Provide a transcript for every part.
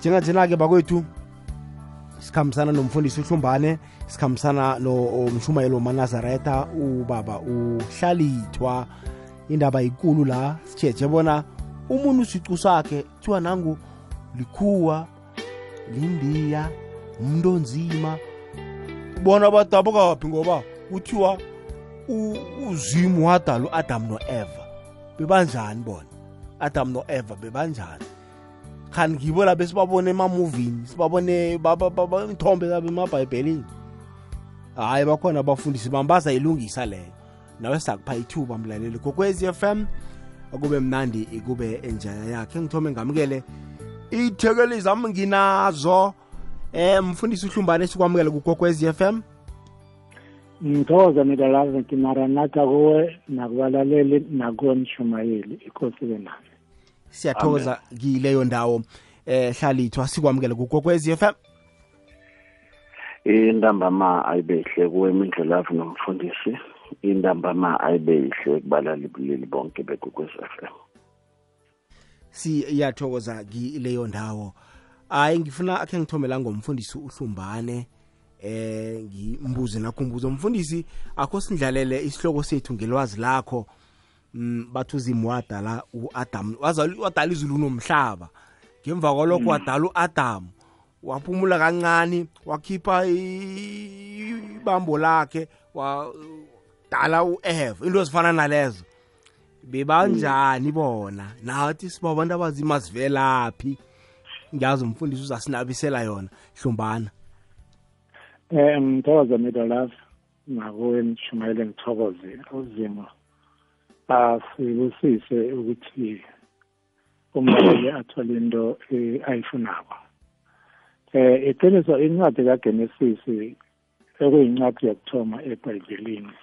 njenganjena-ke bakwethu sikhambisana nomfundisi uhlumbane sikhambisana nomshumayelo manazareta ubaba uhlalithwa indaba ikulu la sijeje bona umuntu usicu sakhe kuthiwa nangu likhuwa lindiya umuntu onzima. Bona badabukaphi ngoba kuthiwa uzimu wadala u-adamu no-eva bebanjani bona? Adam no-eva bebanjani khani ngibo la besibabone emamuvini sibabone ithombe zabo emabhayibhelini. Hhayi bakhona abafundisi bami bazayilungisa leyo nawe sakupha ithuba mlaleli. Kokwez f m akube mnandi ikube enjaya yakhe. Ngithome ngamukele ithekeli zami nginazo. Eh mfundisi uhlumbane sikwamukele f m. Ngithokoza midalazi ngimaranatha kuwe nakubalaleli nakuwe mshumayeli. Ikosibe benami siyathokoza kileyo ndawo eh hlalithwa sikwamukele kugokwezi FM intambama ayibehle kuwe imindlelavu nomfundisi. Intambama ayibehle kubalali bulili bonke bekokwezi FM siyathokoza kileyo ndawo. Hayi ngifuna akhe ngithomela ngomfundisi uhlumbane eh ngimbuze nakho umbuzo mfundisi akho sindlalele isihloko sethu ngelwazi lakho mm, bathi uzimu wadala u-adam wadala izulu nomhlaba ngemva kwalokho mm. wadala u-adamu waphumula kancane wakhipha ibambo lakhe wadala u-eva into ezifana nalezo. Bebanjani bona? Nathi siba abantu abazima sivelaphi ngiyazi umfundisi uzasinabisela yona. Hlumbana um ngithokoza middle love nakuwe nishumayele ngithokoze. Uzimo asibusise ukuthi umuntu athole into ayifunako eh iqiniso incwadi kaGenesis ekuyincwadi yokuthoma eBhayibhelini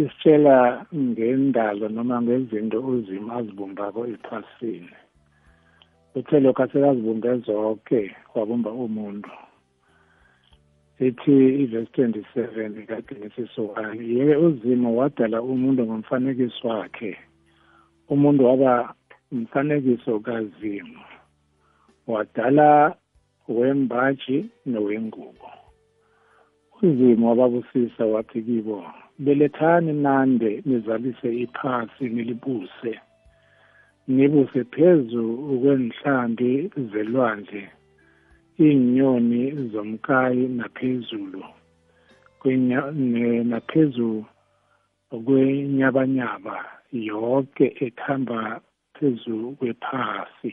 isitshela ngendalo noma ngezinto uzimo azibumbako ephasini. Uthe lokhu asekazibumbe zonke wabumba umuntu. Ithi ivesi 27 kaGenesis 1 yeke uzimo wadala umuntu ngomfanekiso wakhe. Umuntu waba umfanekiso kazimo wadala wembaji nowengubo. Uzimo wababusisa wathi kibo belethani nande nizalise iphasi nilibuse. Nibuse phezu kwenhlambi zelwandle. Inyoni zomkayi naphezulu naphezu kwenyabanyaba yonke ethamba phezu kwephasi.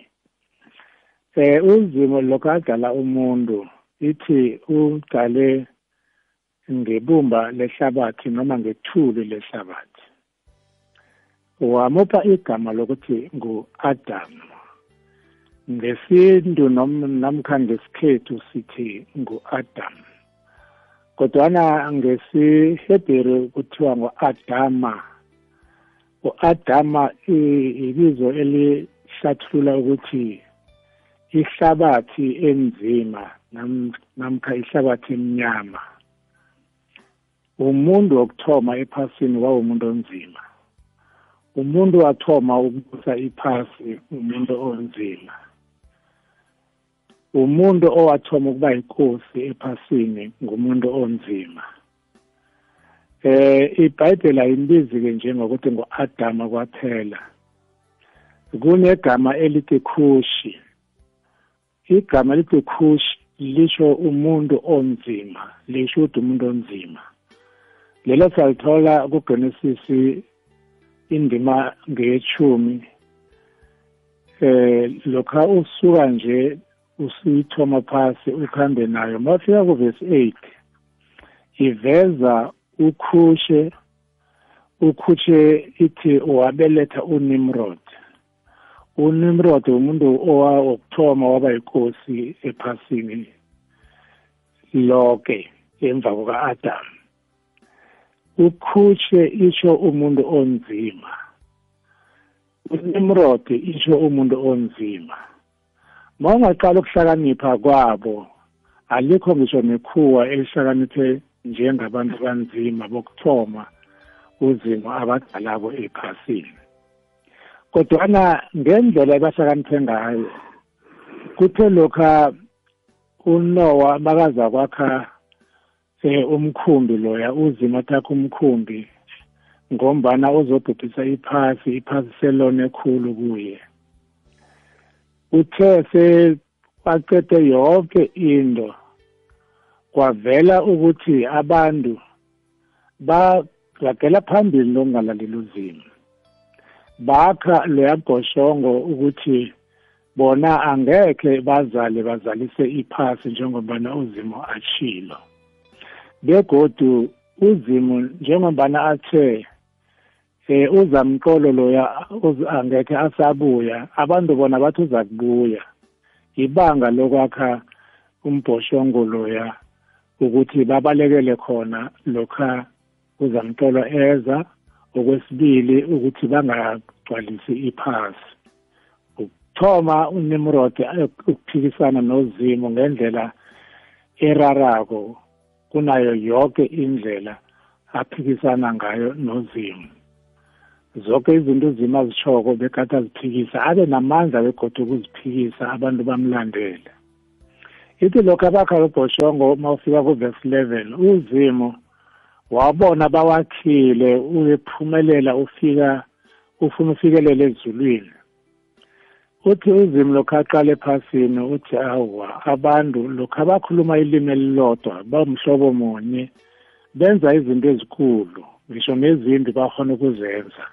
Eh uzimo lokadala umuntu ithi uqale ngebumba lehlabathi noma ngethuli lehlabathi. Wamupha igama lokuthi ngu-Adam ngesintu namkha ngesikhethu sithi ngu-Adam. Kodwana ngesihebheru kuthiwa ngu-Adama. u-Adama ibizo elihlathulula ukuthi ihlabathi enzima namkha ihlabathi emnyama. Umuntu wokuthoma ephasini wawumuntu onzima. Umuntu wathoma ukubusa iphasi umuntu onzima. Umuntu owathoma ukuba yinkosi ephasini ngumuntu onzima. Eh iBhayibheli ayimbizi ke njengokuthi ngo-Adama kwaphela. Kunegama elithi Kushi igama elithi Kushi lisho umuntu onzima lisho ukuthi umuntu onzima. Lelo salithola kuGenesis indima ngeyechumi eh lokha usuka nje usiyithoma phasi ukhambe nayo. Mafika kuvesi 8 iveza ukhushe ukhushe ithi wabeletha uNimrod. uNimrod umuntu owokuthoma waba yinkosi ephasini lonke emva kuka-Adam. Ukhushe isho umuntu onzima. uNimrod isho umuntu onzima. Ma ungaqala ukuhlakanipha kwabo. Alikho ngisho nekhuwa elihlakaniphe njengabantu banzima bokuthoma uzimo abadalabo ephasini. Kodwana ngendlela ebahlakaniphe ngayo kuthe lokha unowa bakaza kwakha eh umkhumbi loya uzima takho umkhumbi ngombana uzobhubhisa iphasi iphasi selone ekhulu kuye. Uthe sebaqede yonke into kwavela ukuthi abantu baragela phambili lokungalaleli uzimo. Bakha loya bhoshongo ukuthi bona angekhe bazale bazalise iphasi njengobana uzimo achilo begodu uzimo njengobana athe eh uzamqolo loya angekhe asabuya abantu bona bathi uza kubuya ibanga lokwakha umbhoshongo loya ukuthi babalekele khona lokha uzamqolo eza. Okwesibili ukuthi bangagcwalisi iphasi. Ukuthoma uNimrod ukuphikisana nozimo ngendlela erarako kunayo yonke indlela aphikisana ngayo nozimo zonke izinto uzima azishoko bekade aziphikisa abe namandla begodwa ukuziphikisa abantu bamlandele ithi lokhu abakha ubhoshongo uma ufika kuvesi 11 uzimo wabona bawakhile uyephumelela ufika ufuna ufikelele ezulwini. Uthi uzimo lokhu aqale ephasini uthi awa abantu lokhu abakhuluma ilimi elilodwa bamhlobo munye benza izinto ezikhulu ngisho nezimbi bahona ukuzenza.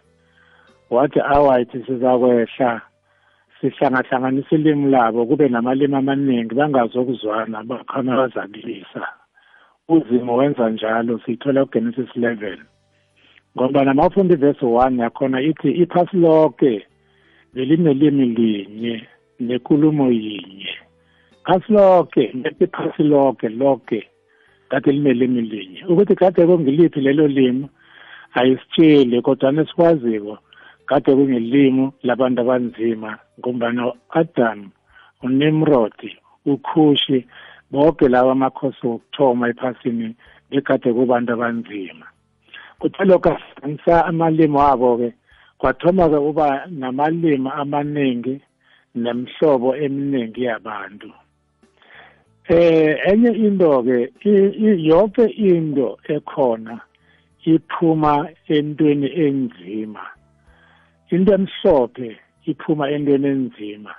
Wathi awayithi sizakwehla sihlangahlanganisa ilimi labo kube namalimi amaningi bangazokuzwana bakhona bazakulisa uzimo wenza njalo siyithola kugenesis 11 ngoba namafunda ivesi 1 yakhona ithi iphasi lonke belinelimi linye nenkulumo yinye. Phasi lonke iphasi lonke lonke kade linelimi linye. Ukuthi kade kungiliphi lelo limi ayisitsheli kodwa nesikwaziko kade kungelimi labantu abanzima ngombana u-adam uNimrod ukhushi bonke lawa amakhosi wokuthoma ephasini bekade kubantu abanzima. Kuthe lokho asebenzisa amalimi wabo-ke kwathoma-ke uba namalimi amaningi nemhlobo eminingi yabantu. Eh enye into ke yonke into ekhona iphuma entweni enzima. Into emhlophe iphuma entweni enzima.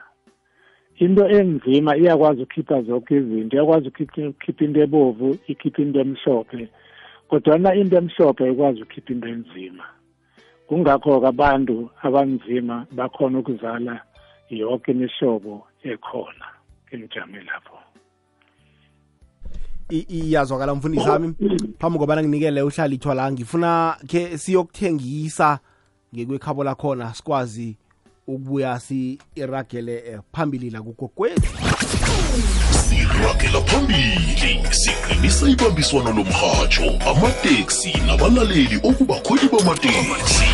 Into enzima iyakwazi ukukhipha zonke izinto iyakwazi ukukhipha into ebovu ikhipha into emhlophe. Kodwana into emhlophe ikwazi ukukhipha into enzima. Kungakho-ke abantu abanzima bakhona ukuzala yonke imihlobo ekhona. Engijame lapho. Iyazwakala mfundisi wami. Phambi kobana nginikele uhlalithwa la ngifuna ke siyokuthengisa ngekwekhabo lakhona sikwazi ukubuya si-iragele phambili la kugokwethu siragela phambili siqinisa ibambiswano lomhatsho amateksi nabalaleli okubakhweli bamateksi.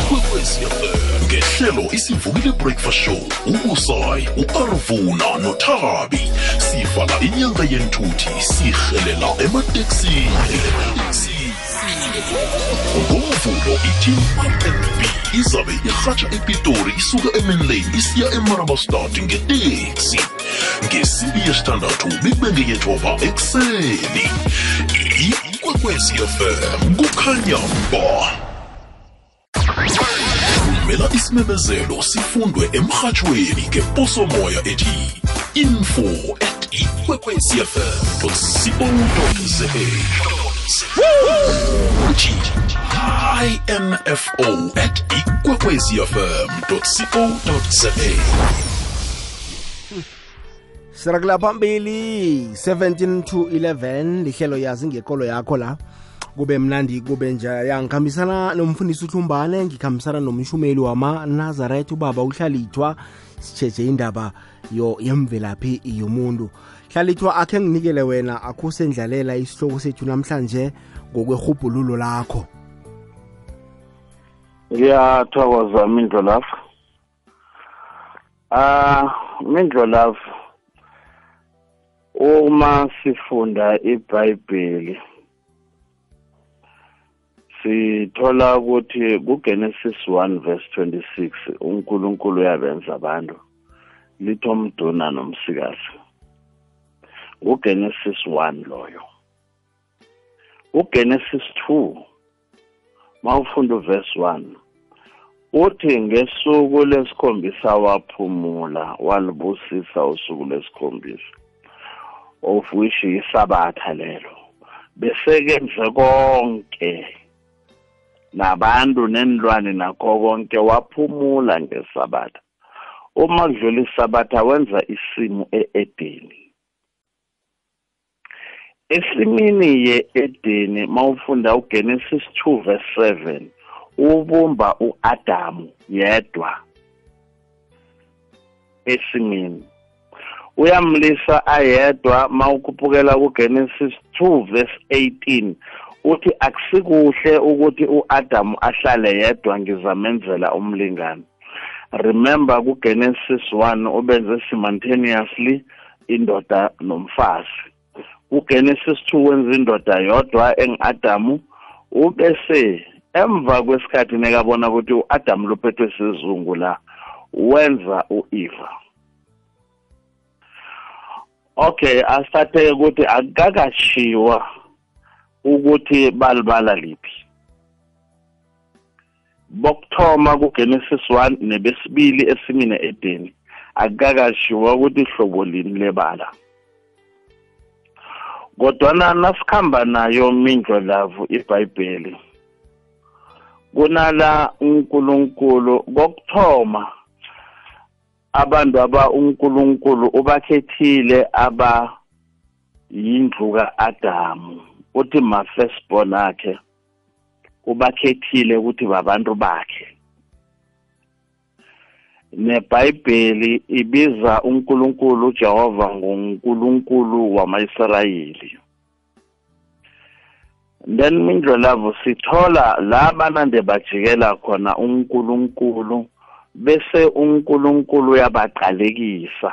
Ikwekwecfm ngehlelo isivukile breakfast show ubusayi u-arvuna nothabi. Sivala inyanga yenthuthi sihelela emateksini. Ngomvulo i-team rnb izabe irhatsha epitori isuka emanlane isiya emarabastad ngeteksi. Ngesimbi yesithandathu bekube ngeyethoba ekuseni. Ikwekwezi fm kukhanya ba. Thumela isimemezelo sifundwe emrhatshweni ngeposomoya ethi info at ikwekwecfm co za. Info at ikwekwezfm co za phambili 17 to 11 lihlelo yazi ngekolo yakho la. Kube mnandi kube njaya ngikhambisana nomfundisi uhlumbane ngikhambisana nomshumeli wama-nazaret ubaba uhlalithwa sitshetshe indaba yo yemvelaphi yomuntu hlalithwa akhe nginikele wena akhusendlalela isihloko sethu namhlanje ngokwehubhululo lakho. Ngiyathokoza mindlolafu ah mindlolafu uma sifunda ibhayibheli sithola ukuthi kuGenesis 1 verse 26 uNkulunkulu uyabenza abantu. Lithomduna nomsikazi. Ngugenesis 1 loyo. ugenesis 2 mawufunda uverse 1 uthi ngesuku lesikhombisa waphumula walibusisa usuku lesikhombisa of which isabatha lelo. Besekenze konke nabantu nenilwane nakho konke waphumula ngesabatha. Uma kudlula isabatha wenza isimo e-edeni. Esimini ye-edeni mawufunda ugenesis 2 verse 7 ubumba uAdamu yedwa esimini. Uyamlisa ayedwa mawukhuphukela kuGenesis 2 verse 18 uthi akusikuhle ukuthi uAdam ahlale yedwa ngizamenzela umlingane remember kuGenesis 1 ubenze simultaneously indoda nomfazi. kuGenesis 2 wenza indoda yodwa engiAdamu ubese emva kwesikhathi nekabona ukuthi uAdam luphethwe sizungu la wenza uEva. Okay asathe ukuthi akakashiwa ukuthi balibala liphi. Bokthoma kuGenesis 1 nebesibili esimine edeni akakashiwa ukuthi ihlobo lini lebala. Kodwana nasikhamba nayo mindlo lavu iBhayibheli kunala uNkulunkulu kokuthoma abantu aba uNkulunkulu ubakhethile aba yindlu kaAdamu uthi ma firstborn akhe ubakhethile ukuthi babantu bakhe. neBhayibheli ibiza uNkulunkulu uJehova nguNkulunkulu wamaIsrayeli then mindlo lavo sithola la banande bajikela khona uNkulunkulu bese uNkulunkulu uyabaqalekisa.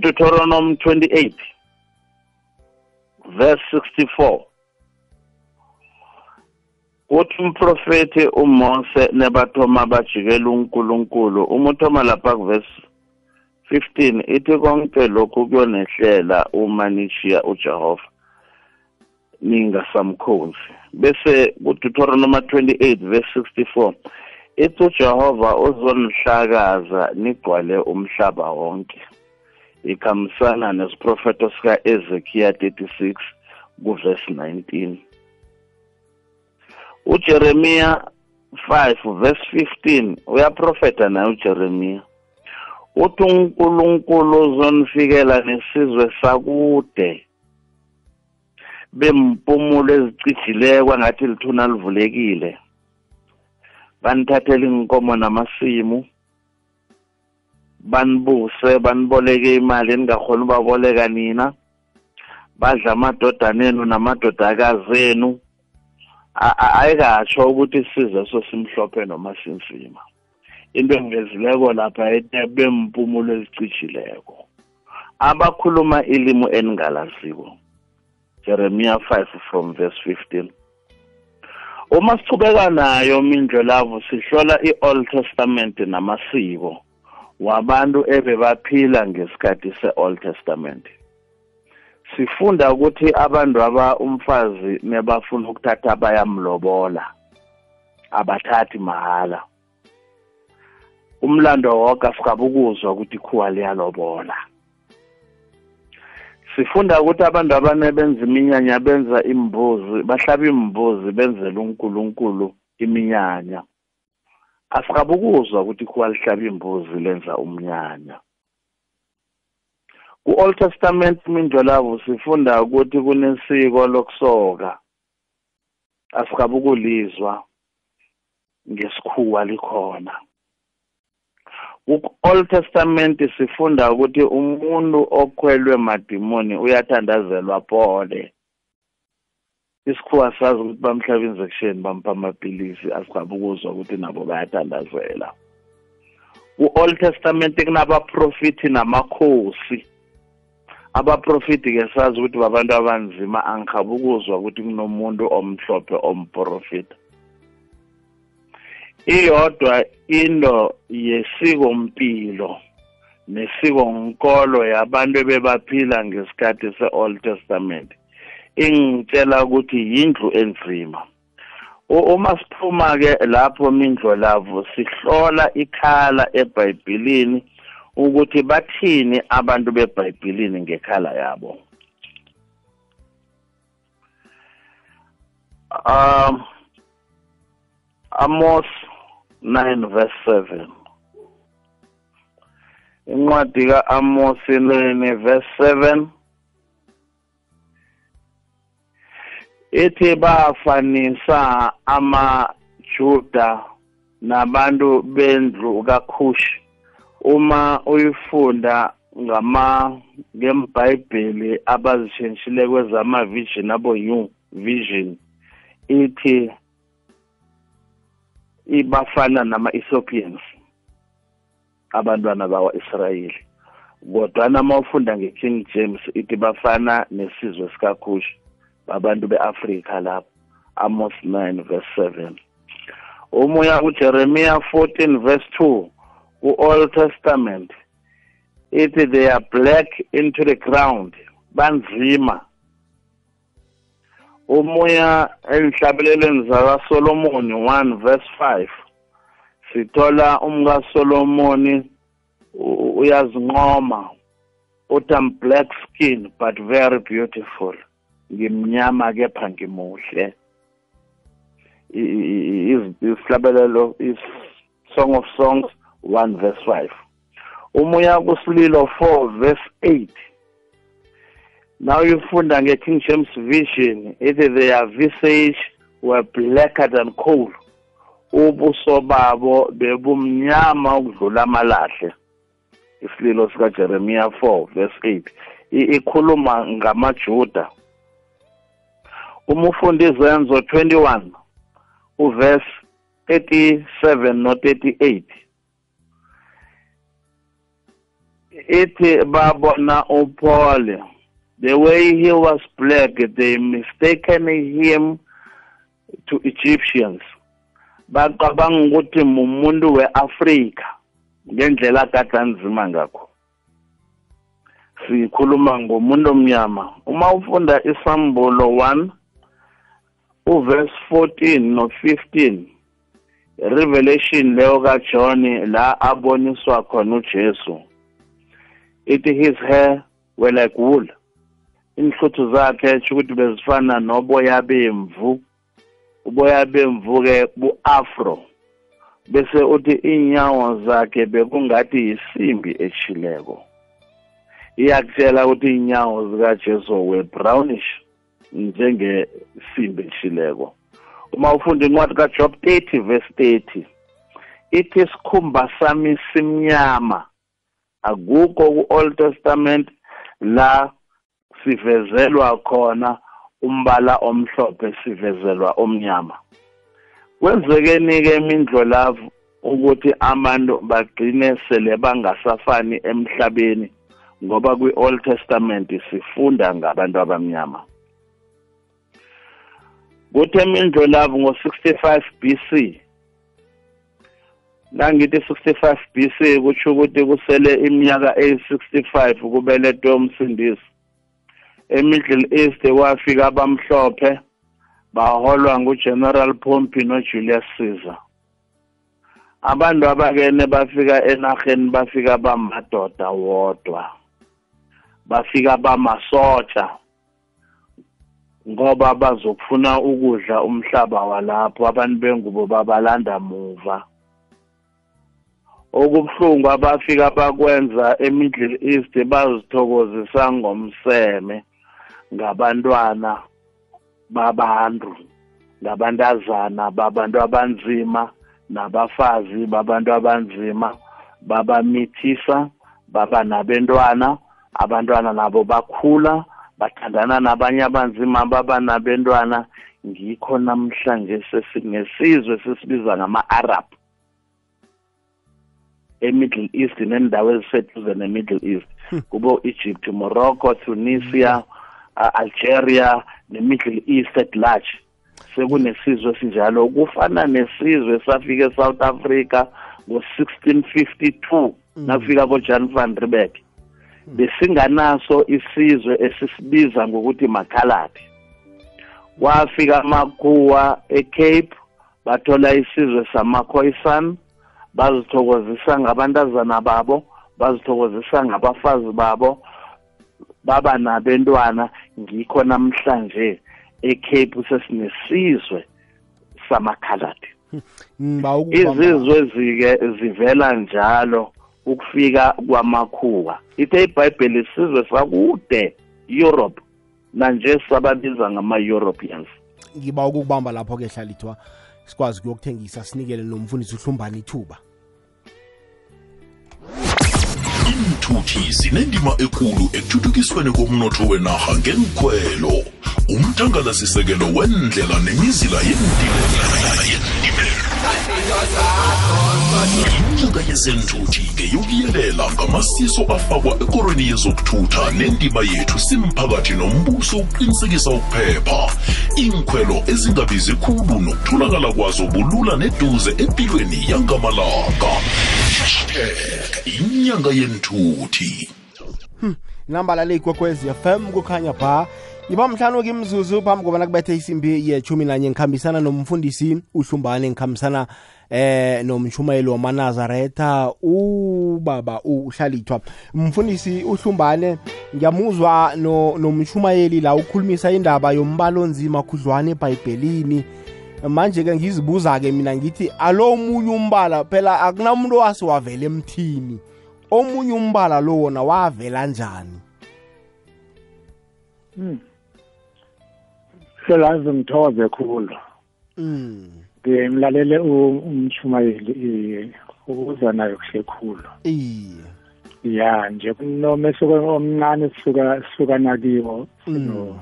Deuteronomy 28 verse 64 uthi umprofeti uMose nebathoma bajikela uNkulunkulu. Umuthoma lapha kuverse 15 ithi konke lokhu kuyonehlela uma nishiya uJehova ningasamkhonzi. Bese kuDeuteronomy 28 verse 64 ithi uJehova uzonihlakaza nigcwale umhlaba wonke. Ikhambisana nesiprofeto sika Ezekiel 36 kuverse 19 uJeremia 5 verse 15 uyaprofeta naye uJeremia uthi uNkulunkulu uzonifikela nesizwe sakude. Bempumulo ezicijileko angathi lithuna livulekile. Banithathela inkomo namasimu. Banibuse baniboleke imali eningahoni ubaboleka nina. Badla amadodana enu namadodakazi enu. Ayikatsho ukuthi isizwe so simhlophe noma sinsima into engezileko lapha bempumulo ezicijileko. Abakhuluma ilimi eningalaziko Jeremiah 5 from verse 15 uma sichubeka nayo mindlo lavo sihlola i-Old Testament namasiko wabantu ebebaphila ngesikhathi se-Old Testament. Sifunda ukuthi abantu aba umfazi nebafuna ukuthatha bayamlobola. Abathathi mahala. Umlando wonke asikabukuzwa ukuthi ikhuwa liyalobola. Sifunda ukuthi abantu abane benza iminyanya benza imbuzi bahlaba imbuzi benzela uNkulunkulu iminyanya. Asikabukuzwa ukuthi ikhuwa lihlaba imbuzi lenza umnyanya. ku-Old Testament mindlo labo sifunda ukuthi kunesiko lokusoka asikabukulizwa ngesikhuwa likhona. ku-Old Testament sifunda ukuthi umuntu okhwelwe madimoni uyathandazelwa phole isikhuwa sazi ukuthi bamhlaba injection bampha amapilisi asikabukuzwa ukuthi nabo bayathandazela. ku-Old Testament kunabaprofiti namakhosi. Abaprofiti ke sazi ukuthi babantu abanzima angikhabukuzwa ukuthi kunomuntu omhlophe omprofita. Iyodwa into yesikompilo nesikonkolo yabantu ebebaphila ngesikhathi se-old testament ingitshela ukuthi yindlu enzima. Uma siphuma ke lapho mindlo lavo sihlola ikhala eBhayibhelini ukuthi bathini abantu beBhayibhelini ngekhala yabo? Um Amos 9 verse 7 incwadi ka-Amos 9 verse 7 ethi bafanisa amajuda nabantu bendlu kaKhushi uma uyifunda ngama ngembhayibheli abazishintshile kwezama vision abo new vision ithi ibafana nama Ethiopians abantwana bakwa-Israyeli kodwa uma ufunda nge-king James ithi bafana nesizwe sikaKhushi babantu be-afrika lapho Amos 9 verse 7 umoya ujeremiya 14 verse 2 ku-Old Testament ithi they are black into the ground banzima. Umoya enhlabelelweni zakaSolomon 1 verse 5 sithola umkaSolomoni uyazinqoma uthi am black skin but very beautiful. Ngimnyama kepha ngimuhle. Isihlabelelo is song of songs 1 verse 5 umoya kusililo 4 verse 8 now yufunda nge-king james vision ithi their visage were blacker than coal. Ubuso babo bebumnyama ukudlula amalahle. Isililo sikajeremiya 4 verse 8 ikhuluma ngamajuda. Uma ufunda izenzo 21 uverse 37 no 38 ithi babona uPaul the way he was black they mistaken him to Egyptians. Baqabanga ukuthi umuntu weAfrika ngendlela kadanzima ngakho. Sikhuluma ngomuntu omnyama. Uma ufunda isambulo 1 uverse 14 no 15 revelation leyo kaJohn la aboniswa khona uJesu. Ithi his hair were like wool. Inhluthu zakhe ukuthi bezifana noboya bemvu. Uboya bemvu ke bu-afro bese uthi inyawo zakhe bekungathi yisimbi eshileko iyakutshela ukuthi inyawo zikajesu were brownish njengesimbi eshileko uma ufunda incwadi kaJob 30 verse 30 ithi isikhumba sami simnyama. Akukho ku-Old Testament la sivezelwa khona umbala omhlophe sivezelwa omnyama. Kwenzekeni ke imindlo lavu ukuthi abantu bagcine sele bangasafani emhlabeni ngoba kwi-Old Testament sifunda ngabantu abamnyama. Kuthi emindlo labo ngo-65 BC nangithi 65 BC kutsho ukuthi kusele iminyaka eyi-65 kubelethwe umsindisi emiddle east kwafika abamhlophe baholwa ngugeneral pompi nojulius caesar. Abantu abakene bafika enarheni bafika bamadoda wodwa bafika bamasotsha ngoba bazokufuna ukudla umhlaba walapho abantu bengubo babalanda muva. Okubuhlungu abafika bakwenza emiddle east bazithokozisa ngomseme ngabantwana babantu ngabantazana babantu abanzima nabafazi babantu abanzima babamithisa baba nabentwana abantwana nabo bakhula bathandana nabanye abanzima baba nabentwana. Ngikho namhlanje ngesizwe sesibiza ngama-arab. E-middle east nendawo eziseduze ne-middle east. Hmm. kubo-egypt morocco tunisia uh, algeria ne-middle east at large. Sekunesizwe sinjalo kufana nesizwe safika eSouth Africa ngo1652 nafika koJan van Riebeeck besinganaso isizwe esisibiza ngokuthi makhaladi kwafika amakhuwa eCape bathola isizwe samakhoisan bazithokozisa ngabantazana babo bazithokozisa ngabafazi babo baba nabentwana. Ngikho namhlanje eCape sesinesizwe samakhaladi. Izizwe zike zivela njalo ukufika kwamakhuwa. Ithe ibhayibheli isizwe sakude Europe. Manje sababiza ngama-Europeans. Ngiba ukubamba lapho ke hlalithwa sikwazi ukuyokuthengisa sinikele nomfundisi uhlumbani ithuba. Iinthuthi zinendima ekulu ekuthuthukisweni komnotho wenarha ngenkhwelo umthangalasisekelo wendlela nemizila yendimela inyanga yezenthuthi-ke yokuyelela ngamasiso afakwa ekorweni yezokuthutha nendima yethu simphakathi nombuso ukuqinisekisa ukuphepha. Inkhwelo ezingabizi khulu nokutholakala kwazo bulula neduze empilweni yangamalanga. Hashtag inyanga yenthuthi. Hmm. nambala le ikwekwezi fm kukhanya ba iba mhlanu kimzuzu phambi kobana kubethe isimbi yechumi nanye ngikhambisana nomfundisi uhlumbane ngikhambisana eh nomshumayeli wamanazaretha ubaba uhlalithwa mfundisi uhlumbane ngiyamuzwa nomshumayeli la ukhulumisa indaba yombalo onzima khudlwane ebhayibhelini manje-ke ngizibuza-ke mina ngithi alo omunye umbala phela akunamuntu owase wavela emthini. Omunye umbala lo wona wavela njani? Hmm. selazi ngithokoze khulu. Mm ngimlalele umshumayeli ukuza nayo kuhle khulu. Iye. Ya nje noma esuka omncane sisuka sisuka nakiwo sino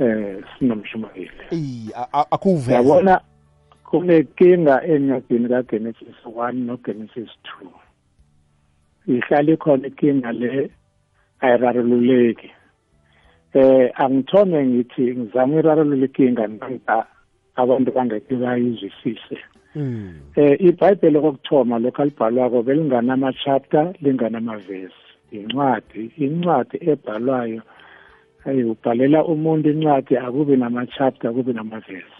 eh sinomshumayeli. Iye akuveza yabona kunenkinga encwadini kaGenesis 1 noGenesis 2 ihlala ikhona inkinga le ayirarululeki. Eh angithome ngithi ngizama irarulula inkinga nanga abantu bangeke bayizwisise. Mm. eh ibhayibheli kokuthoma lokho alibhalwako belinganama chapter linganama verse incwadi incwadi ebhalwayo ayubhalela umuntu incwadi akube nama chapter kube nama verse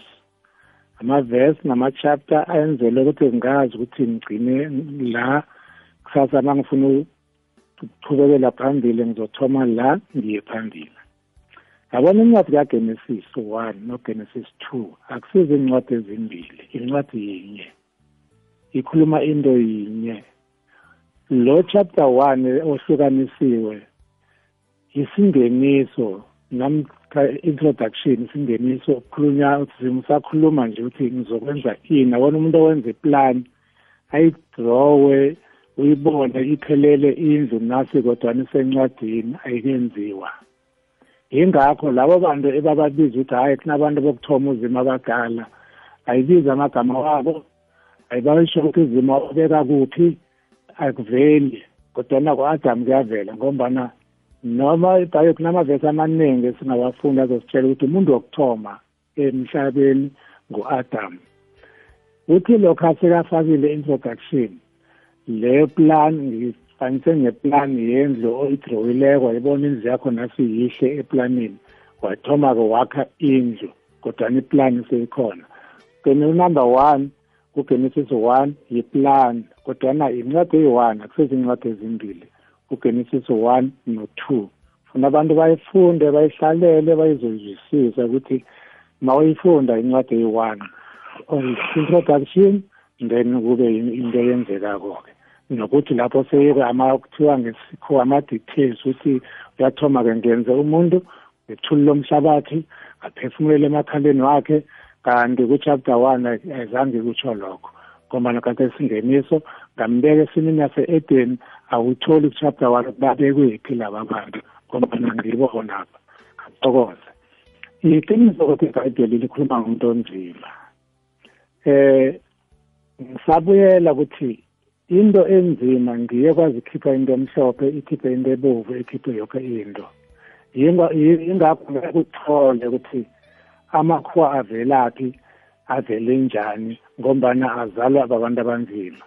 ama verse nama chapter ayenzelwe ukuthi ngazi ukuthi ngigcine la kusasa mangifuna ukuqhubekela phambili ngizothoma la ngiye phambili. Yabona incwadi kagenesis one nogenesis two akusizi incwadi ezimbili incwadi yinye ikhuluma into yinye. Lo chapter one ohlukanisiwe isingeniso namkha introduction isingeniso kukhulunywa simusakhuluma nje ukuthi ngizokwenza ini abona umuntu owenza iplan ayidrowe uyibone iphelele indlu nasi kodwana isencwadini ayikenziwa. Yingakho labo bantu ebababiza ukuthi hhayi kunabantu bokuthoma uzima abadala ayibizi amagama wabo ayibasho ukuthi uzima ubeka kuphi akuveli kodwana ku-adamu kuyavela ngombana noma ibhayo kunamavesi amaningi esingawafunda azositshela ukuthi umuntu wokuthoma emhlabeni ngu-adamu uthi lokho asekafakile introduction leyo plan fanise ngeplan yendlu oyidrowileko wayibona indlu yakho nasi yihle eplanini. Wathoma-ke wakha indlu kodwana iplan seyikhona. Kene unumber one kugenesis one yiplan kodwana incwadi eyi-one akusezincwadi ezimbili. Kugenesis one no-two funa abantu bayifunde bayihlalele bayizozwisisa ukuthi ma uyifunda incwadi eyi-one introduction then kube into eyenzekako-ke. Nokuthi lapho sekama kuthiwa ngesikho ama-details ukuthi uyathoma-ke ngenze umuntu ngethuli lomhlabathi aphefumulele emakhaleni wakhe kanti ku-chapter one ayizange kutsho lokho. Ngoba kanti esingeniso ngambeka esimini yase-eden awutholi ku-chapter one babekwephi laba bantu ngoba ngibo lapha kathokoze iqiniso ukuthi ibhayibheli likhuluma ngomuntu onzima. Um ngisabuyela ukuthi into enzima ngiye kwazi ikhipha into emhlophe ikhiphe into ebovu ikhiphe yonke into. Yingakho ngeke kuthole ukuthi amakhuwa avelaphi avele njani ngombana azalwa babantu abanzima.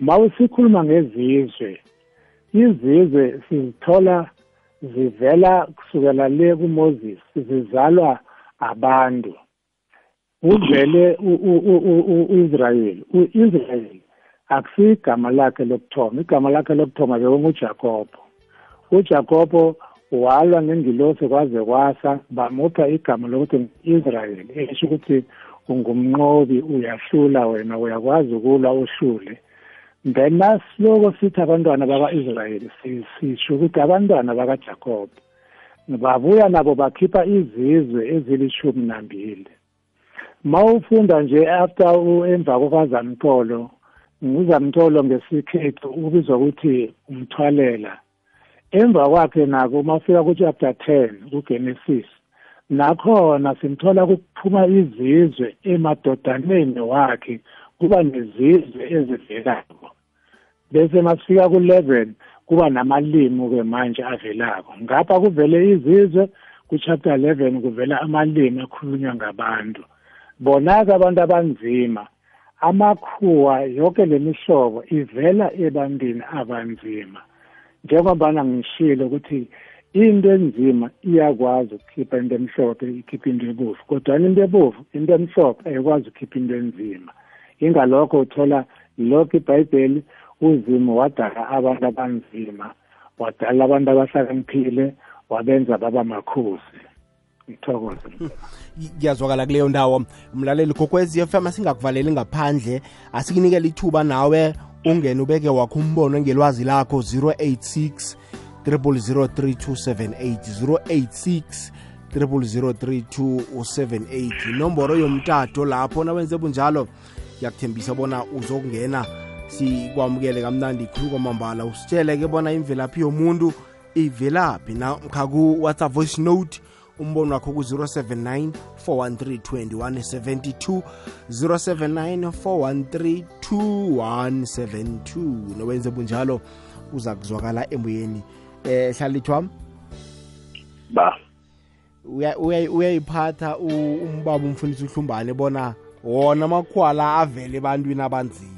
Mawusikhuluma ngezizwe izizwe sizithola zivela kusukela le kuMoses zizalwa abantu. Uvele uIsrayeli uIsrayeli. Akusigama lakhe lokuthoma igama lakhe lokuthoma bekunguJakobo. uJakobo walwa ngengilosi kwaze kwasa bamupha igama lokuthi Israyeli esho ukuthi ungumnqobi uyahlula wena uyakwazi ukulwa uhlule. Then nasiloko sithi abantwana baka-israyeli sisho ukuthi abantwana bakajakobo babuya nabo bakhipha izizwe ezilishumi nambili. Ma ufunda nje after emva kwakazamtolo nguzamtolo ngesikhethu ubizwa ukuthi umthwalela. Emva kwakhe nako mafika ku-chapter ten kugenesis nakhona simthola kuphuma izizwe emadodaneni wakhe kuba nezizwe ezivelako bese masifika ku-11 kuba namalimi-ke manje avelako. Ngapha kuvele izizwe ku-chapter 11 kuvela amalimi akhulunywa ngabantu. Bona-ke abantu abanzima amakhuwa yonke le mihlobo ivela ebantwini abanzima. Njengobana ngishilo ukuthi into enzima iyakwazi ukukhipha into emhlophe ikhipha into ebovu. Kodwa into ebovu into emhlophe ayikwazi ukukhipha into enzima. Ingalokho uthola lokho ibhayibheli uzimo wadala abantu abanzima wadala abantu abahlakaniphile wabenza baba makhosi. Ngithokoze. Kuyazwakala kuleyo ndawo. Mlaleli gokwezi FM asingakuvaleli ngaphandle asikunikele ithuba nawe ungene ubeke wakho umbono ngelwazi lakho 086 003278 086 003278 inomboro yomtato lapho nawenze bunjalo. Ngiyakuthembisa bona uzokungena sikwamukele kamnandi khulu kwamambala. Usitshele-ke bona imvelaphi yomuntu ivelaphi namkha ku-whatsapp voice note umbono wakho ku-079 413 2172 079 413 2172 nowenze bunjalo uza kuzwakala emoyeni. Eh hlalithwam ba. Uyayiphatha umbaba umfundisi uhlumbane bona wona amakhwala avele ebantwini abanzima.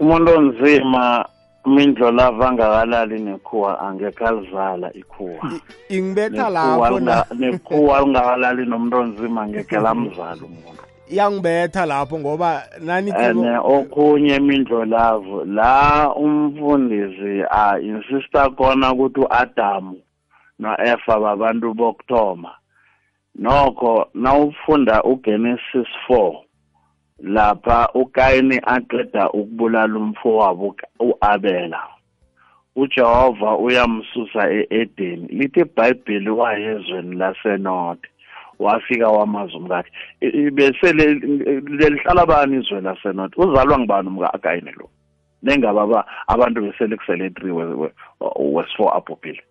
Umuntu onzima mindlo lava angakalali nekhuwa angekhe alivala ikhuwa ingibetha lapho nekhuwa ungakalali nomuntu onzima angekhe lamzala umuntu. Yangibetha lapho ngoba nani ene okhunye mindlo lavo la umfundisi a insista khona ukuthi u-adamu no-efa babantu bokuthoma. Nokho nawufunda uGenesis 4 lapha uKayini aqeda ukubulala umfowabo uAbela uJehova uyamsusa eEden lithi iBhayibheli wayezweni laseNorth wafika wamazi umkakhe bese lelihlala bani izwe laseNorth uzalwa ngibani umkakayini lo nengaba abantu besele kusele 3 wes4 abhubhile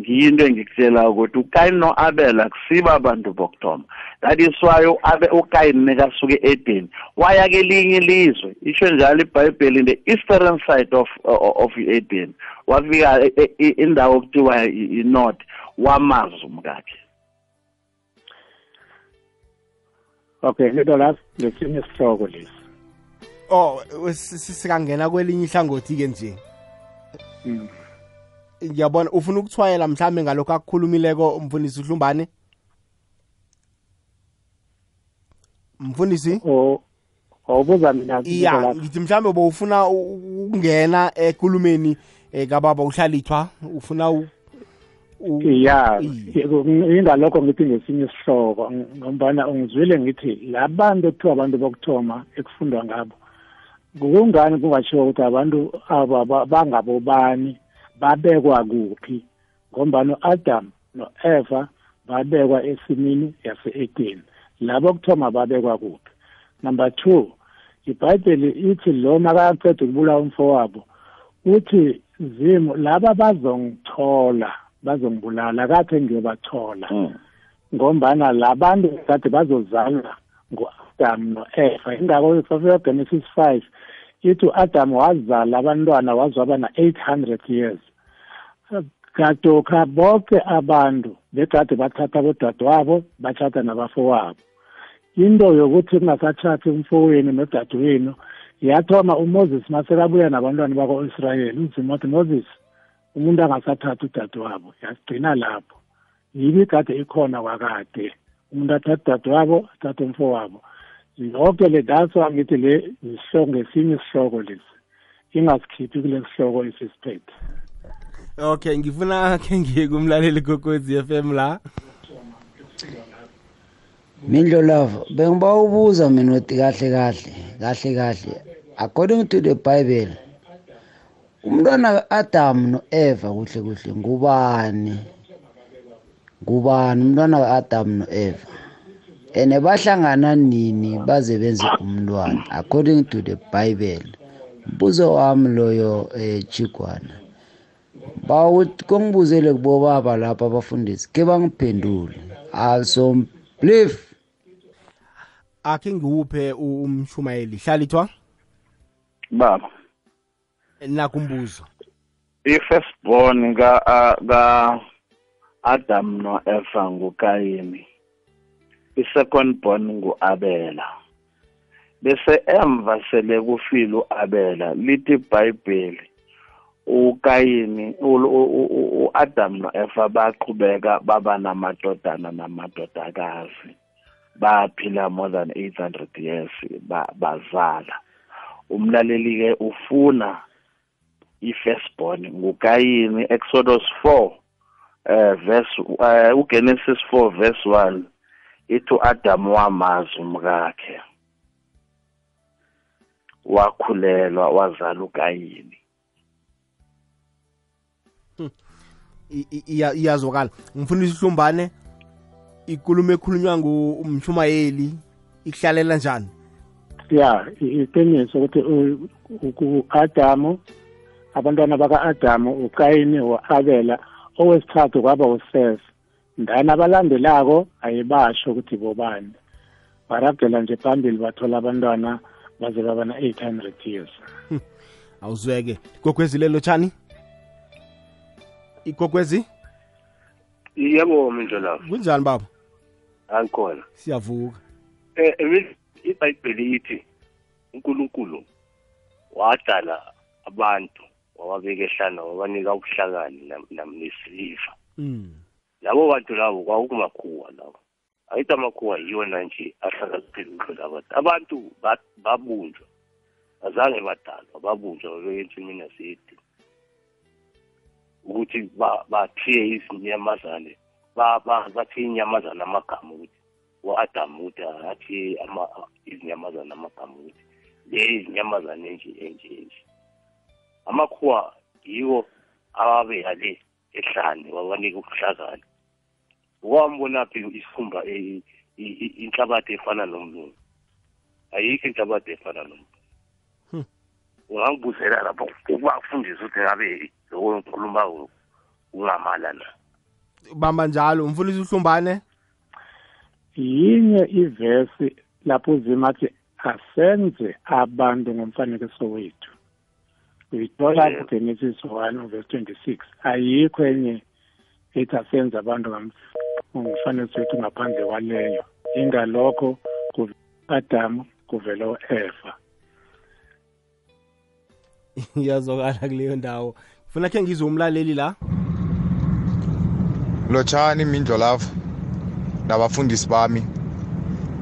ngiyinto engikutshela ukuthi ukayini no-abel akusibo abantu bokuthoma. That is why ukayini nekasuke edeni. Waya kelinye ilizwe isho njalo ibhayibheli in the eastern side of of eden wafika e, e, indawo okuthiwa i-north wamazi umkakhe. Okay lento la lesinye isihloko lesi. Oh sikangena kwelinye ihlangothi-ke nje. Mm. Ngiyabona ufuna ukuthwayela mhlambe ngalokho akukhulumileko umfundisi uhlumbane mfundisi? Awubuza mina ya ngithi mhlambe bowufuna ukungena ekulumeni eh, kababa uhlalithwa ufuna ya ingalokho ngithi ngesinye isihloko. Ngombana ungizwile ngithi labantu ekuthiwa abantu bokuthoma ekufundwa ngabo kungani kungatshiwo ukuthi abantu aba bangabobani? Babekwa kuphi? Ngombana u-adam no-eva babekwa esimini yase-edeni labo kuthoma babekwa kuphi? Number two ibhayibheli ithi lo makaqeda ukubulawa umfowabo uthi zimu laba bazongithola bazongibulala kade ngiyobathola. Ngombana labantu kade bazozalwa ngu-adam no-eva. Ingako safika genesis five ithi u-adam wazala abantwana waze waba na-eight hundred years. Gadokha bonke abantu begade bathatha bodadewabo bathatha nabafowabo. Into yokuthi kungasathathi umfowenu nodadewenu yathoma umoses masekabuya nabantwana bako-israyeli unzima wathi moses umuntu angasathathi udadewabo. Yasigcina lapho. Yibi kade ikhona kwakade. Umuntu athatha udadewabo athathe umfowabo. Yonke le that's why ngithi le isihloko ngesinye isihloko lesi. Ingasikhiphi kule sihloko esisiphethe okay ngifuna khe ngiye kumlaleli kokwezi FM la. Mindlo love bengiba ubuza mina kahle kahle kahle kahle. According to the bible umntwana kaAdam noEva kuhle kuhle ngubani? Ngubani umntwana kaAdam noEva? Ene bahlangana nini baze benze umntwana? According to the bible. Mbuzo wami loyo eh Chigwana bawuthi kongibuzele kubobaba lapha abafundisi ke bangiphendule. Also believe akhe ngiwuphe u- umshumayeli. Hlalithwa baba. Nakumbuzo i-firstborn ka a- ka Adam no-Eva ngukayini. I-second born ngu-Abela. Bese emva sele kufile u-Abela lithi iBhayibheli uKayini u-Adam no-Eva baqhubeka baba namadodana namadodakazi. Baphila more than 800 years ba- bazala. Umlaleli ke ufuna i-firstborn ngukayini Exodus 4 eh verse uh, uGenesis 4 verse 1 ithi uAdam wamazi umkakhe. Wakhulelwa wazala uKayini. I- i- iya- iyazwakala. Ngifuna isihlumbane ikulumo ekhulunywa ngumshumayeli ikuhlalela njani? Ya i- iqiniso ukuthi u- u- u-adamu abantwana baka-adamu ukayini u-abela owesithathu kwaba useth. Ndani abalandelako? Ayibasho ukuthi bobani. Baragela nje phambili bathola abantwana baze baba na-eight hundred years. Awuzweke. Igogwezi lelo tshani? Igogwezi? Yebo mindlolavu kunjani baba? Angikhona. Siyavuka. Emi- ibhayibheli ithi uNkulunkulu wadala abantu wababeka ehlana wabanika ubuhlakani nam- nam- nesiliva. Mm. Labo bantu labo kwakungamakhuwa labo. Ayithi amakhuwa yiyona nje ahlakaniphile ukudlula abantu abantu ba- babunjwa. Azange badalwa babunjwa babeka ensimini yaseyedini ukuthi ba- bathiye izinyamazane ba- ba- bathiye inyamazane amagama ukuthi u-adamu ukuthi athiye ama- izinyamazane amagama ukuthi le izinyamazane enje enje enje amakhuwa yiwo ababeka le ehlane wabanika ubuhlakani. Ukwambonaphi isikhumba e- i- i- inhlabathi efana nomlungu? Ayikho inhlabathi efana nomlungu. Hmm. ungangibuzela lapho ubafundisa ukuthi ngabe loko ngikhulumayo ungamala na? Bamba njalo ngifuna isihlumbane yinye ivesi lapho uzima athi asenze abantu ngomfanekiso wethu. Uyithola Yebo. kugenesis one verse twenty-six. Ayikho enye ethi asenze abantu ngam- ngomfanekiso wethu ngaphandle kwaleyo ingalokho kuvela adamu kuvela u-eva. Iyazwakala kuleyo ndawo. Ngifuna khe ngizwe umlaleli la. Lotshani mindlo lava nabafundisi bami.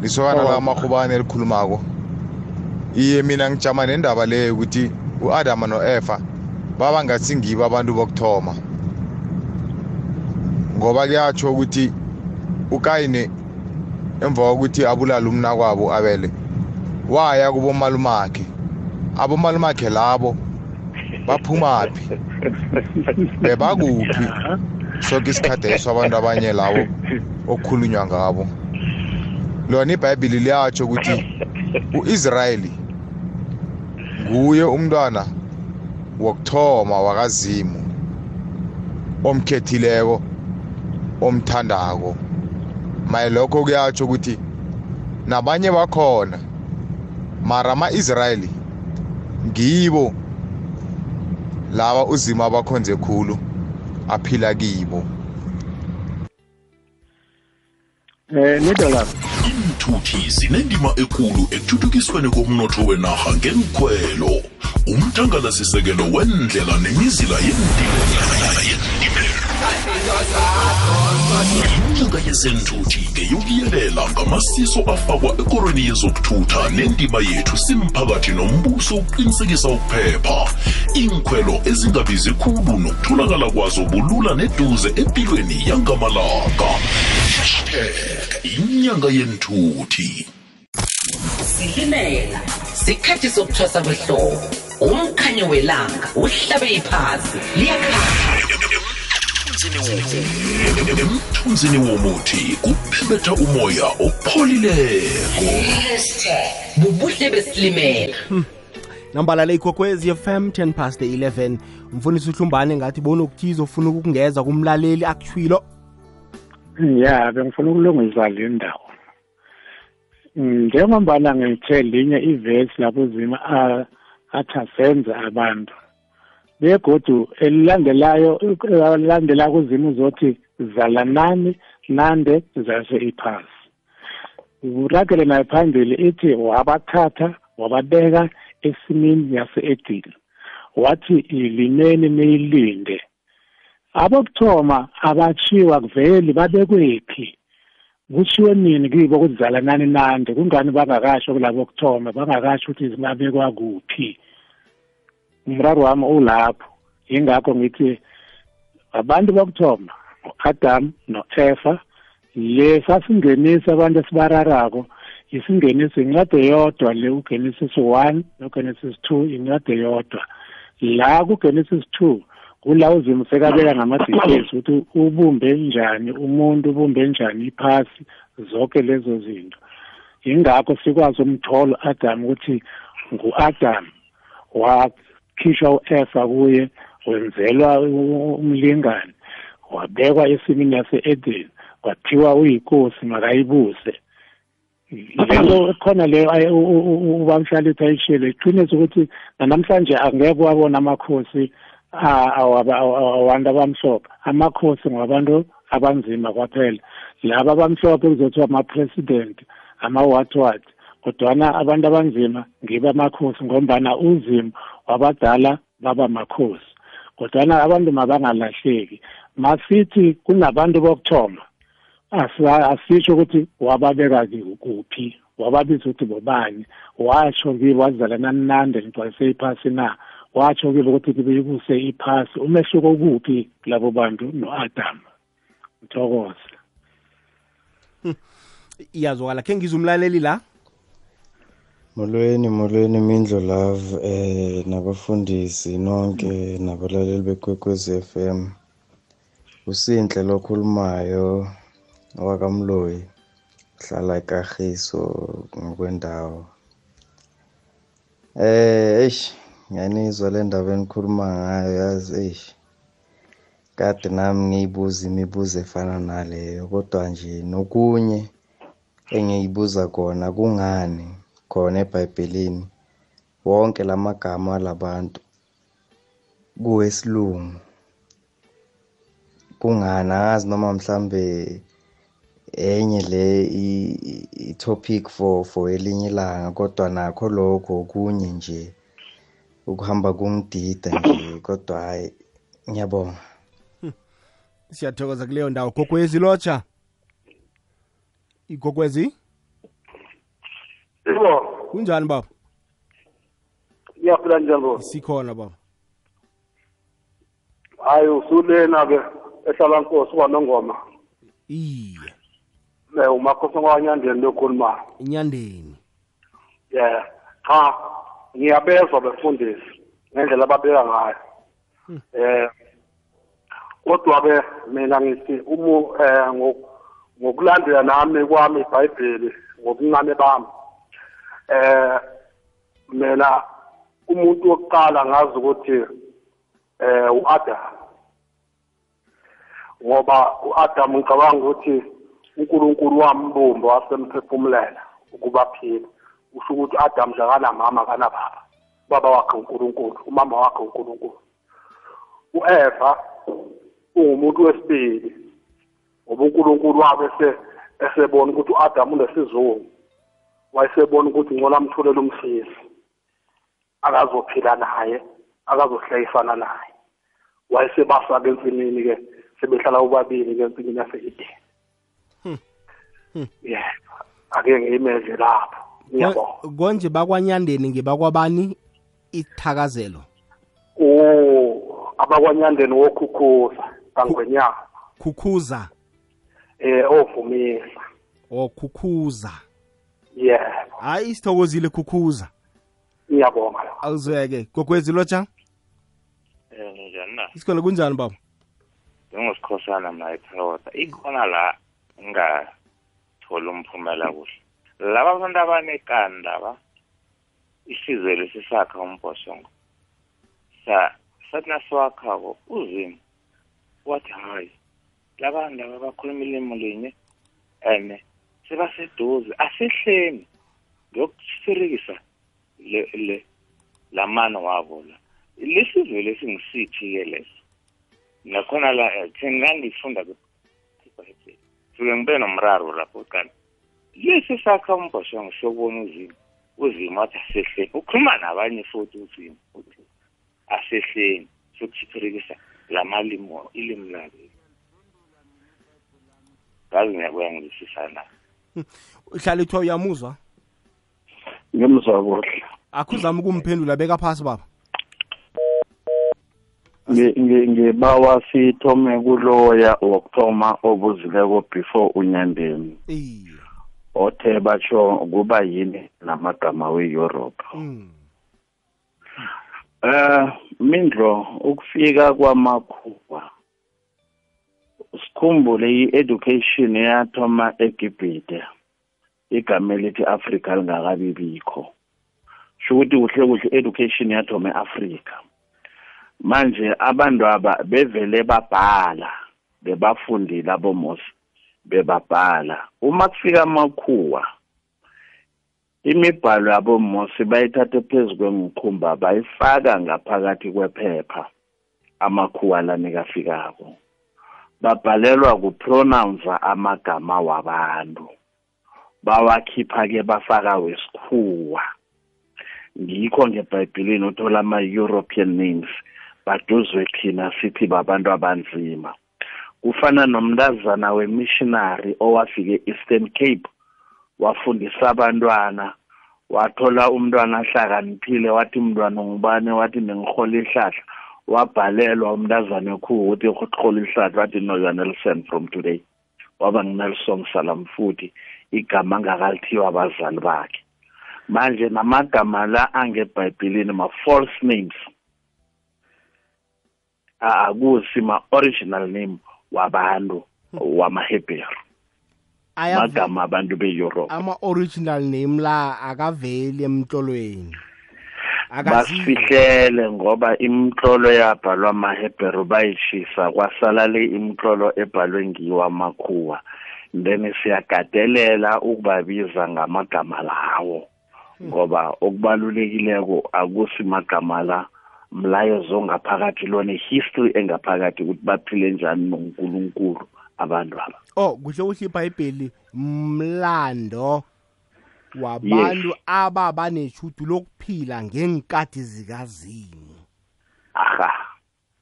Lisokana Oh. lakamahubane elikhulumako. Iye mina ngijama nendaba leyo ukuthi u-adama no-efa baba ngathi ngibo abantu bokuthoma. Ngoba kuyatsho ukuthi ukayini emva kokuthi abulale umnakwabo abele waya kubomalumakhe. Abomalumakhe labo baphumaphi. Bebakuphi? Soke isikhathi eso abantu abanye labo okukhulunywa ngabo. Lona ibhayibhili liyatsho ukuthi u-israyeli nguye umntwana wokuthoma wakazimu omkhethileko omthandako. Maye lokho kuyatsho ukuthi nabanye bakhona mara ama-israyeli ngibo laba uzima abakhonze khulu aphila kibo. Eh nido lapho iinthuthi zinendima ekulu ekuthuthukisweni komnotho wenarha ngenkhwelo umthangalasisekelo wendlela nemizila yendilela inyanga yezenthuthi ngeyokuyelela ngamasiso afakwa ekorweni yezokuthutha nendima yethu simphakathi nombuso ukuqinisekisa ukuphepha. Iinkhwelo ezingabizi khulu nokutholakala kwazo bulula neduze empilweni yangamalanga. Hashtag inyanga yenthuthi silimela sikhathi sokuthwasa kwehlobo. Umkhanyo welanga uhlabe iphasi liyakhanya. Emthunzini womuthi. Kuphebetha umoya opholileko. Bubuhle besilimela. Nambala le ikwekwezi fm 10 past 11 mfundisi uhlumbane ngathi bona okuthiza ofuna ukungeza kumlaleli akushwilo ya bengifuna ukulungisa le ndawo. Njengombana ngithe linye ivesi lapho uzima a- athi asenze abantu. Begodu elilandelayo elilandela kuzimo uzothi zalanani nande zase iphasi. Uragele nayo phambili ithi wabathatha wababeka esimini yase-edini wathi ilimeni niyilinde. Abokuthoma abatshiwa kuveli babekwephi? Kushiwo nini kibo ukuthi zalanani nande? Kungani bangakasho kulabo kuthoma bangakasho ukuthi babekwa kuphi? Umraro wami ulapho yingakho ngithi abantu bokuthoma u-adam no-efa le sasingenisa abantu esibararako isingenisa incwadi yodwa le ugenesis one nogenesis two incwadi yodwa la kugenesis two kula uzimo sekabeka ngama-details ukuthi ubumbe njani umuntu ubumbe njani iphasi zonke lezo zinto. Yingakho sikwazi umtholo adam ukuthi ngu-adam wakhishwa u-efa kuye wenzelwa umlingane. Wabekwa esimini yase-eden kwathiwa uyinkosi makayibuse. Lento khona leyo ubamhlalithi ayishile iqinisa ukuthi nanamhlanje angeke wabona amakhosi awabantu abamhlophe. Amakhosi ngabantu abanzima kwaphela. Laba abamhlophe kuzothiwa ama-president ama-what what kodwana abantu abanzima ngibo amakhosi ngombana uzimo wabadala baba makhosi kodwana abantu mabangalahleki. Masithi kunabantu bokuthoma asisho ukuthi wababeka kuphi wababiza ukuthi bobani washo kibo wazalana nande ngigcwalise iphasi na watsho kibo ukuthi beyibuse iphasi umehluko kuphi labo bantu no-adam. Ngithokoze. Iyazwakala khe ngiza umlaleli la? Molweni molweni mindlo love eh nabafundisi nonke nabalaleli bekwekwezi FM usinhle lokhulumayo wakamloyi uhlala ekahiso ngokwendawo. Eh eish ngiyanizwa le ndaba enikhuluma ngayo yazi eish. Kade nami ngiyibuza imibuzo efana naleyo kodwa nje nokunye engiyibuza kona kungani? Khona eBhayibhelini wonke lamagama labantu kuwesilungu. Kungani angazi noma mhlambe enye le i-topic for for elinye ilanga kodwa nakho lokho okunye nje ukuhamba kungidida nje kodwa hayi ngiyabonga. Siyathokoza kuleyo ndawo. Gokwezi lotsha? Igokwezi? Yebo, kunjani baba iyaphila njalo. sikhona baba Hayi usulena ke ehlala nkosi kwanongoma. iye Ne umakhosi kwanyandeni lokhuluma. inyandeni Yeah. Cha, ngiyabezwa befundisi ngendlela ababeka ngayo. Eh kodwa ke mina ngithi umu eh ngo- ngokulandela nami kwami iBhayibheli ngobuncane bami. Eh mina umuntu wokuqala ngazi ukuthi eh uAdam. Ngoba uAdam ngicabanga ukuthi uNkulunkulu wambumba wasemphefumulela ukuba aphile usho ukuthi uAdam nje akanamama kanababa baba wakhe uNkulunkulu umama wakhe uNkulunkulu. uEva ungumuntu wesibili ngoba unkulunkulu wabe esebona ukuthi u-adamu unesizungu. Wayesebona ukuthi ngcono amtholele umsizi akazophila naye akazohlekisana naye. Wayesebasa-ke ensimini-ke sebehlala ubabili-ke ensimini yase-edeni yebo ake ngiyimeze lapho ngiyabonga. Konje bakwanyandeni ngebakwabani? Ithakazelo. Oh abakwanyandeni wokhukhuza kangwenyama khukhuza eh ovumisa. Okhukhuza yebo hayi isithokozile khukhuza ngiyabonga awuzweke. Gogwezi lotsha eh njani na? Isikhona kunjani baba? Njengosikhosana mna ephroda ikhona la ngingatholi umphumela kuhle. Laba abantu abanekanda ba? Isizwe lesisakha umbhosongo sa sathi nasiwakhako uzimo wathi hayi labantu laba bakhuluma ilimi linye and sebaseduze asehleni ngiyokusirikisa le le lamano wabo la. Lesizwe lesingisithi-ke leso. Nakhona la thina ngangifunda suke ngibe nomraro lapho qala. Lesi sakha umbhoshongo siyobona uzimo uzimo athi asehleni ukhuluma nabanye futhi uzimo uthi asehleni sokusiphirikisa lamalimo ilimi lakhe. Ngazi ngiyakuya ngizwisisa na uhlala ithiwa uyamuzwa? Ngimzwa kuhle akhuzama ukumphendula beka phasi baba. Ngibawa sithome kuloya wokuthoma obuzileko before unyandeni. Othe batsho kuba yini namagama we-europe. Eh mindlo ukufika kwamakhuwa sikhumbule i-education yathoma egibhite igama elithi afrika lingakabi bikho sho ukuthi kuhle kuhle education yathoma e-afrika. Manje abantu aba bevele babhala bebafundile abomosi bebabhala. Uma kufika amakhuwa imibhalo yabomosi bayithathe phezu kwengikhumba bayifaka ngaphakathi kwephepha amakhuwa lanikafikako babhalelwa kupronounce amagama wabantu. Bawakhipha-ke bafaka wesikhuwa. Ngikho ngebhayibhilini uthola ama-european names baduzwe thina sithi babantu abanzima. Kufana nomntazana wemissionary owafike eastern cape wafundisa abantwana wathola umntwana ahlakaniphile wathi mntwana ngubane wathi nengihola ihlahla. Wabhalelwa umntazana ekhuwa ukuthi hola ihlahla wathi no you are nelson from today. Waba nginelson salam futhi igama angakalithiwa abazali bakhe. Manje namagama la angebhayibhilini ma-false names akusi ma-original name wabantu wamaheberu. Magama abantu be-europe ama-original name la akaveli emtlolweni. Basifihlele ngoba imitlolo yabhalwa amaheberu bayishisa kwasala le imitlolo ebhalwe ngiwo amakhuwa then siyagadelela ukubabiza ngamagama lawo ngoba okubalulekileko akusimagama la mlayezo ongaphakathi lona history engaphakathi ukuthi baphile njani nonkulunkulu abantu aba oh kuhle kuhle ibhayibheli mlando. Wabantu yes. ababaneshudu lokuphila ngenkathi zikazini aha.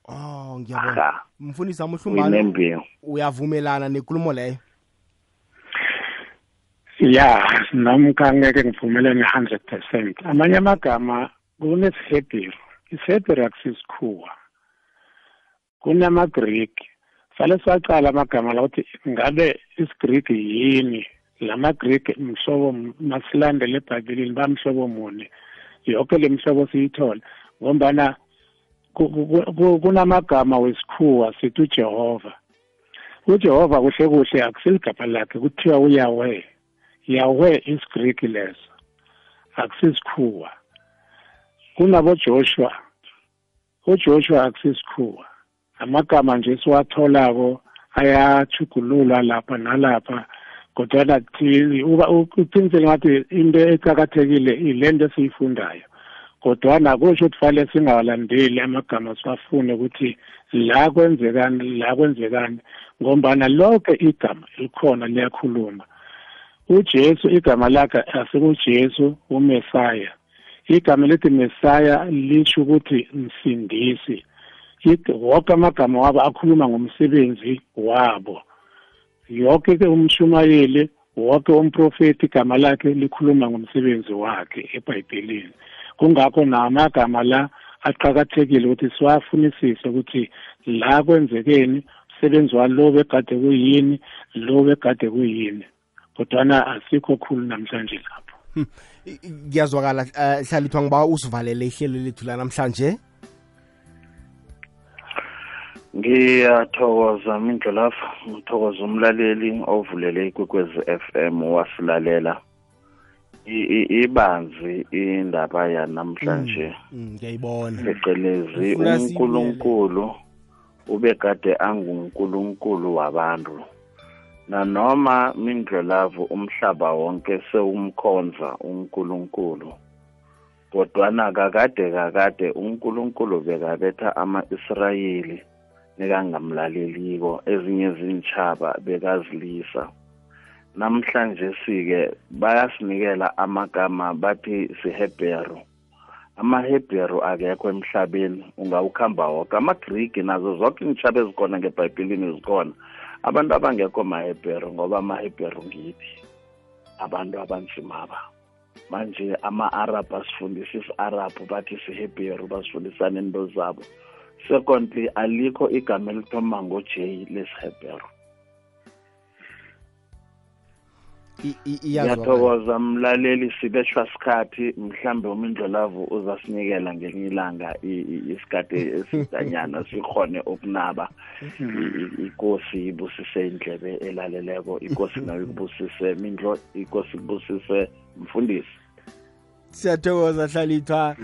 Oh ngiyabona mfundisi amhlumbano uyavumelana nenkulumo leyo? Ya nami kangeke ngivumelane hundred percent. Amanye amagama kunesihebheru. Isihebheru akusisikhuwa kunama-greek sale sacala amagama la ukuthi ngabe isigreek yini? Lama-greek mhlobo masilandele ebhayibhelini bamhlobo muni. Yonke le mhlobo siyithola ngombana kunamagama wesikhuwa sithi ujehova. Ujehova kuhle kuhle akusiligama lakhe kuthiwa uyawe yawe isigreek leso akusisikhuwa. Kunabojoshua ujoshua akusisikhuwa. Amagama nje siwatholako ayachugululwa lapha nalapha. Kodwana uqinisele ngathi into eqakathekile ile nto esiyifundayo. Kodwana kusho ukuthi fanele singawalandeli amagama siwafune ukuthi la kwenzekani la kwenzekani ngombana lonke igama elikhona liyakhuluma. uJesu igama lakhe asikuJesu uMesaya. Igama lethi Mesaya lisho ukuthi msindisi. Wonke amagama wabo akhuluma ngomsebenzi wabo. Yonke ke umshumayeli wonke umprofeti igama lakhe likhuluma ngomsebenzi wakhe eBhayibhelini. Kungakho namagama la aqhakathekile ukuthi siwafunisise ukuthi la kwenzekeni umsebenzi walo begade kuyini lo begade kuyini. Kodwana asikho khulu namhlanje lapho. Kuyazwakala uh, hlalithwa ngiba usivalele ihlelo lethu lanamhlanje. Ngiyathokoza mindlolafa ngithokoza umlaleli ovulele ikwekwezi FM wasilalela. Ibanzi indaba yanamhlanje. Ngiyayibona. Phecelezi uNkulunkulu ubekade anguNkulunkulu wabantu. Nanoma mindlolavu umhlaba wonke sewumkhonza uNkulunkulu. Kodwana kakade kakade uNkulunkulu bekabetha ama-Israyeli nekangamlaleliko ezinye zintshaba bekazilisa. Namhlanje sike bayasinikela amagama bathi siHebheru amaHebheru akekho emhlabeni ungawukhamba woke. amaGriki nazo zonke iintshaba ezikhona ngebhayibhilini zikhona. Abantu abangekho mahebheru ngoba amahebheru ngithi abantu abanzimaba. Manje ama-arab asifundisa isi-arabhu bathi sihebheru basifundisane into zabo secondly alikho igama elithoma ngo-j lesihebheru ngiyathokoza mlaleli sibeshwa sikhathi mhlambe umindlolavu uzasinikela ngelinye ilanga isikhathi esidanyana sikhone ukunaba. Ikosi ibusise indlebe elaleleko ikosi nayo ikubusise mindlo ikosi ikubusise mfundisi. Siyathokoza hlalithwa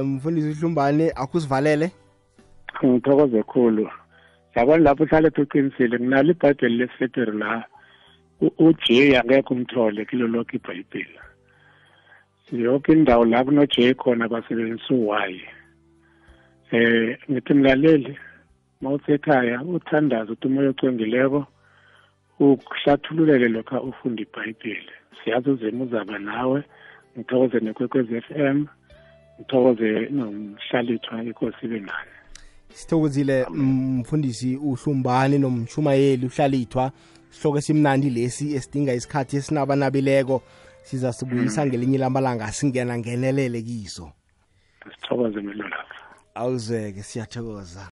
um mfundisi uhlumbane akusivalele? Ngithokoze khulu. Yabona lapho uhlale uqinisile nginalo ibhayibheli lesifeteri la uJ angekho umthole kilo lokho iBhayibheli. Yonke indawo la kunoJ khona basebenzisa uY. Eh ngithi mlaleli mawusekhaya uthandaza ukuthi umoya ocwengileko ukuhlathululele lokho ufunda iBhayibheli. Siyazi uzima uzaba nawe. Ngithokoze nekwekwez f m. Ngithokoze nomhlalithwa inkosi ibe nani sithokozile mfundisi uhlumbane nomshumayeli uhlalithwa sihloko esimnandi lesi esidinga isikhathi esinabanabileko siza sibuyisa ngelinye lamalanga singena ngenelele kiso sithokoze awuzeke siyathokoza.